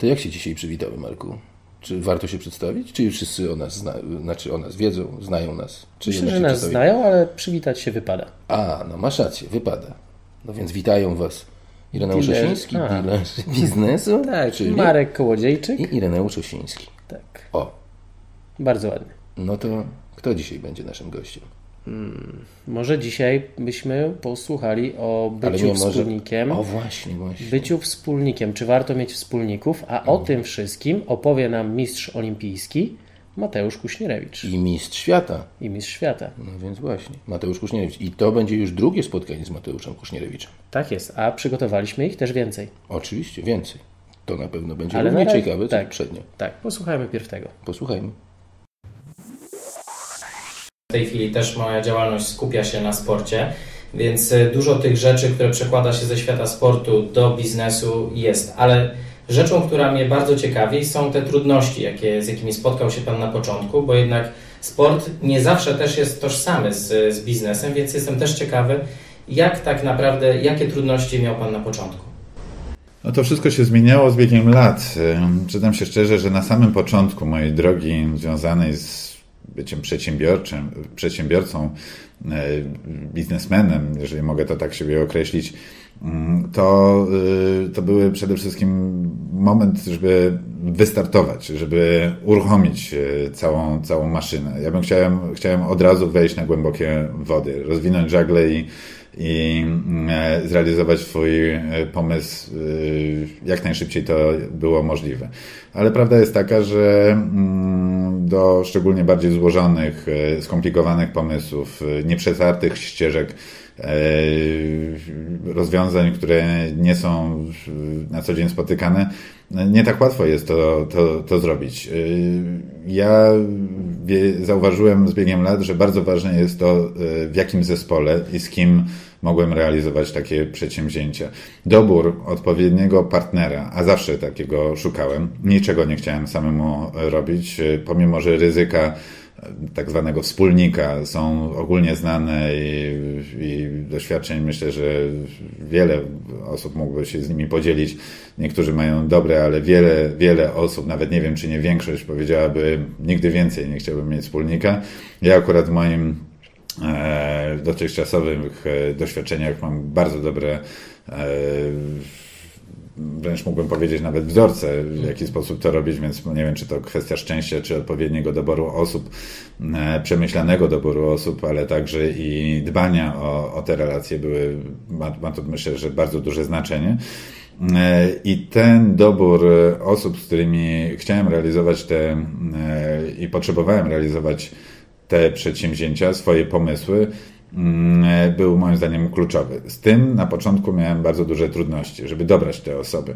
To jak się dzisiaj przywitamy, Marku? Czy warto się przedstawić? Czy już wszyscy o nas, zna, znaczy o nas wiedzą, znają nas? Czy Myślę, że nas znają, ale przywitać się wypada. A, no masz rację, wypada. No więc witają Was Ireneusz Osiński, dealer biznesu. Tak, czyli Marek Kołodziejczyk. I Ireneusz Osiński. Tak. O. Bardzo ładnie. No to kto dzisiaj będzie naszym gościem? Hmm, może dzisiaj byśmy posłuchali o byciu wspólnikiem. Może... O właśnie, właśnie. Byciu wspólnikiem. Czy warto mieć wspólników? A o tym wszystkim opowie nam mistrz olimpijski Mateusz Kuśnierewicz. I mistrz świata. I mistrz świata. No więc właśnie, Mateusz Kuśnierewicz. I to będzie już drugie spotkanie z Mateuszem Kuśnierewiczem. Tak jest, a przygotowaliśmy ich też więcej. Oczywiście, więcej. To na pewno będzie Ale równie razie, ciekawe, co tak, poprzednio. Tak, posłuchajmy pierw tego. Posłuchajmy. W tej chwili też moja działalność skupia się na sporcie, więc e, dużo tych rzeczy, które przekłada się ze świata sportu do biznesu jest, ale rzeczą, która mnie bardzo ciekawi są te trudności, jakie, z jakimi spotkał się Pan na początku, bo jednak sport nie zawsze też jest tożsamy z, z biznesem, więc jestem też ciekawy, jak tak naprawdę, jakie trudności miał Pan na początku? No to wszystko się zmieniało z biegiem lat. Przyznam się szczerze, że na samym początku mojej drogi związanej z byciem przedsiębiorczym, przedsiębiorcą, e, biznesmenem, jeżeli mogę to tak siebie określić, mm, to, e, to były przede wszystkim moment, żeby wystartować, żeby uruchomić e, całą, całą maszynę. Ja bym chciałem, chciałem od razu wejść na głębokie wody, rozwinąć żagle i i zrealizować swój pomysł jak najszybciej to było możliwe. Ale prawda jest taka, że mm, do szczególnie bardziej złożonych, skomplikowanych pomysłów, nieprzetartych ścieżek, rozwiązań, które nie są na co dzień spotykane, nie tak łatwo jest to, to, to zrobić. Ja zauważyłem z biegiem lat, że bardzo ważne jest to, w jakim zespole i z kim mogłem realizować takie przedsięwzięcia. Dobór odpowiedniego partnera, a zawsze takiego szukałem, niczego nie chciałem samemu robić, pomimo że ryzyka tak zwanego wspólnika są ogólnie znane i, i, doświadczeń myślę, że wiele osób mógłby się z nimi podzielić. Niektórzy mają dobre, ale wiele, wiele osób, nawet nie wiem czy nie większość, powiedziałaby nigdy więcej nie chciałbym mieć wspólnika. Ja akurat w moim e, dotychczasowych e, doświadczeniach mam bardzo dobre e, wręcz mógłbym powiedzieć nawet wzorce, w jaki sposób to robić, więc nie wiem, czy to kwestia szczęścia, czy odpowiedniego doboru osób, e, przemyślanego doboru osób, ale także i dbania o, o te relacje były, ma, ma to myślę, że bardzo duże znaczenie. E, I ten dobór osób, z którymi chciałem realizować te e, i potrzebowałem realizować te przedsięwzięcia, swoje pomysły, był moim zdaniem kluczowy. Z tym na początku miałem bardzo duże trudności, żeby dobrać te osoby.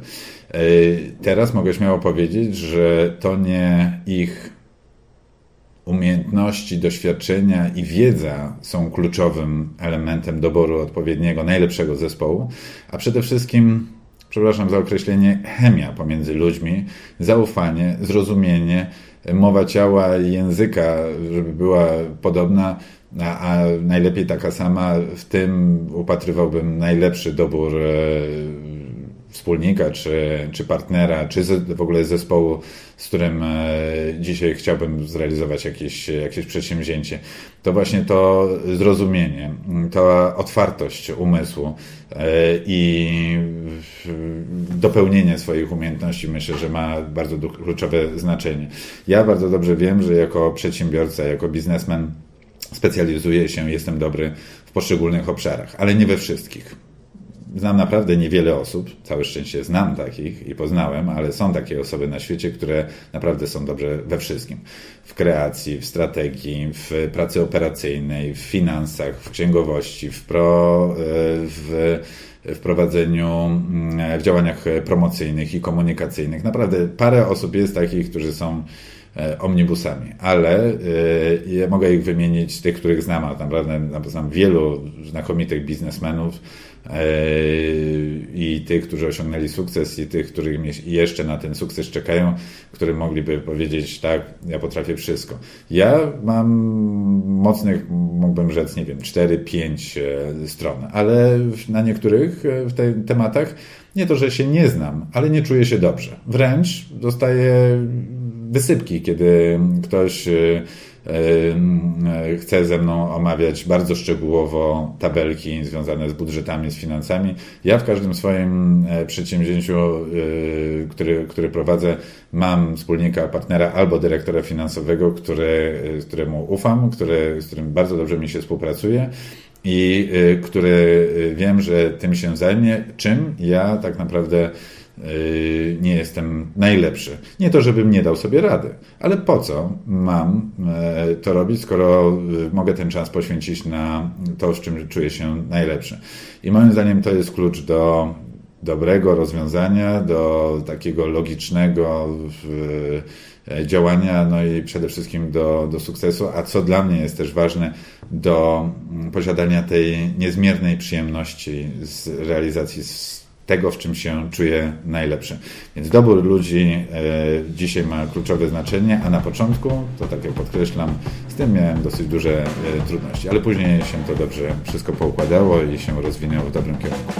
E, teraz mogę śmiało powiedzieć, że to nie ich umiejętności, doświadczenia i wiedza są kluczowym elementem doboru odpowiedniego, najlepszego zespołu, a przede wszystkim, przepraszam za określenie, chemia pomiędzy ludźmi, zaufanie, zrozumienie, mowa ciała i języka, żeby była podobna, a, a, najlepiej taka sama. W tym upatrywałbym najlepszy dobór e, wspólnika, czy, czy partnera, czy w ogóle zespołu, z którym e, dzisiaj chciałbym zrealizować jakieś, jakieś przedsięwzięcie. To właśnie to zrozumienie, ta otwartość umysłu e, i dopełnienie swoich umiejętności myślę, że ma bardzo kluczowe znaczenie. Ja bardzo dobrze wiem, że jako przedsiębiorca, jako biznesmen specjalizuję się, jestem dobry w poszczególnych obszarach, ale nie we wszystkich. Znam naprawdę niewiele osób, całe szczęście znam takich i poznałem, ale są takie osoby na świecie, które naprawdę są dobrze we wszystkim. W kreacji, w strategii, w pracy operacyjnej, w finansach, w księgowości, w, pro, e, w w prowadzeniu, mm, w działaniach promocyjnych i komunikacyjnych. Naprawdę parę osób jest takich, którzy są omnibusami, ale ja mogę ich wymienić, tych, których znam, a naprawdę znam wielu znakomitych biznesmenów, i tych, którzy osiągnęli sukces, i tych, którzy jeszcze na ten sukces czekają, którzy mogliby powiedzieć, tak, ja potrafię wszystko. Ja mam mocnych, mógłbym rzec, nie wiem, 4-5 e, stron, ale na niektórych e, w tych tematach nie to, że się nie znam, ale nie czuję się dobrze. Wręcz dostaję wysypki, kiedy ktoś e, chce ze mną omawiać bardzo szczegółowo tabelki związane z budżetami, z finansami. Ja w każdym swoim e, przedsięwzięciu, e, który, który prowadzę, mam wspólnika, partnera albo dyrektora finansowego, który, e, któremu ufam, który, z którym bardzo dobrze mi się współpracuje i który wiem, że tym się zajmie, czym ja tak naprawdę nie jestem najlepszy. Nie to, żebym nie dał sobie rady, ale po co mam e, to robić, skoro e, mogę ten czas poświęcić na to, z czym czuję się najlepszy. I moim zdaniem to jest klucz do dobrego rozwiązania, do takiego logicznego działania, no i przede wszystkim do, do sukcesu, a co dla mnie jest też ważne, do mm, posiadania tej niezmiernej przyjemności z realizacji tego, w czym się czuje najlepszy. Więc dobór ludzi e, dzisiaj ma kluczowe znaczenie, a na początku, to tak jak podkreślam, z tym miałem dosyć duże e, trudności, ale później się to dobrze wszystko poukładało i się rozwinęło w dobrym kierunku.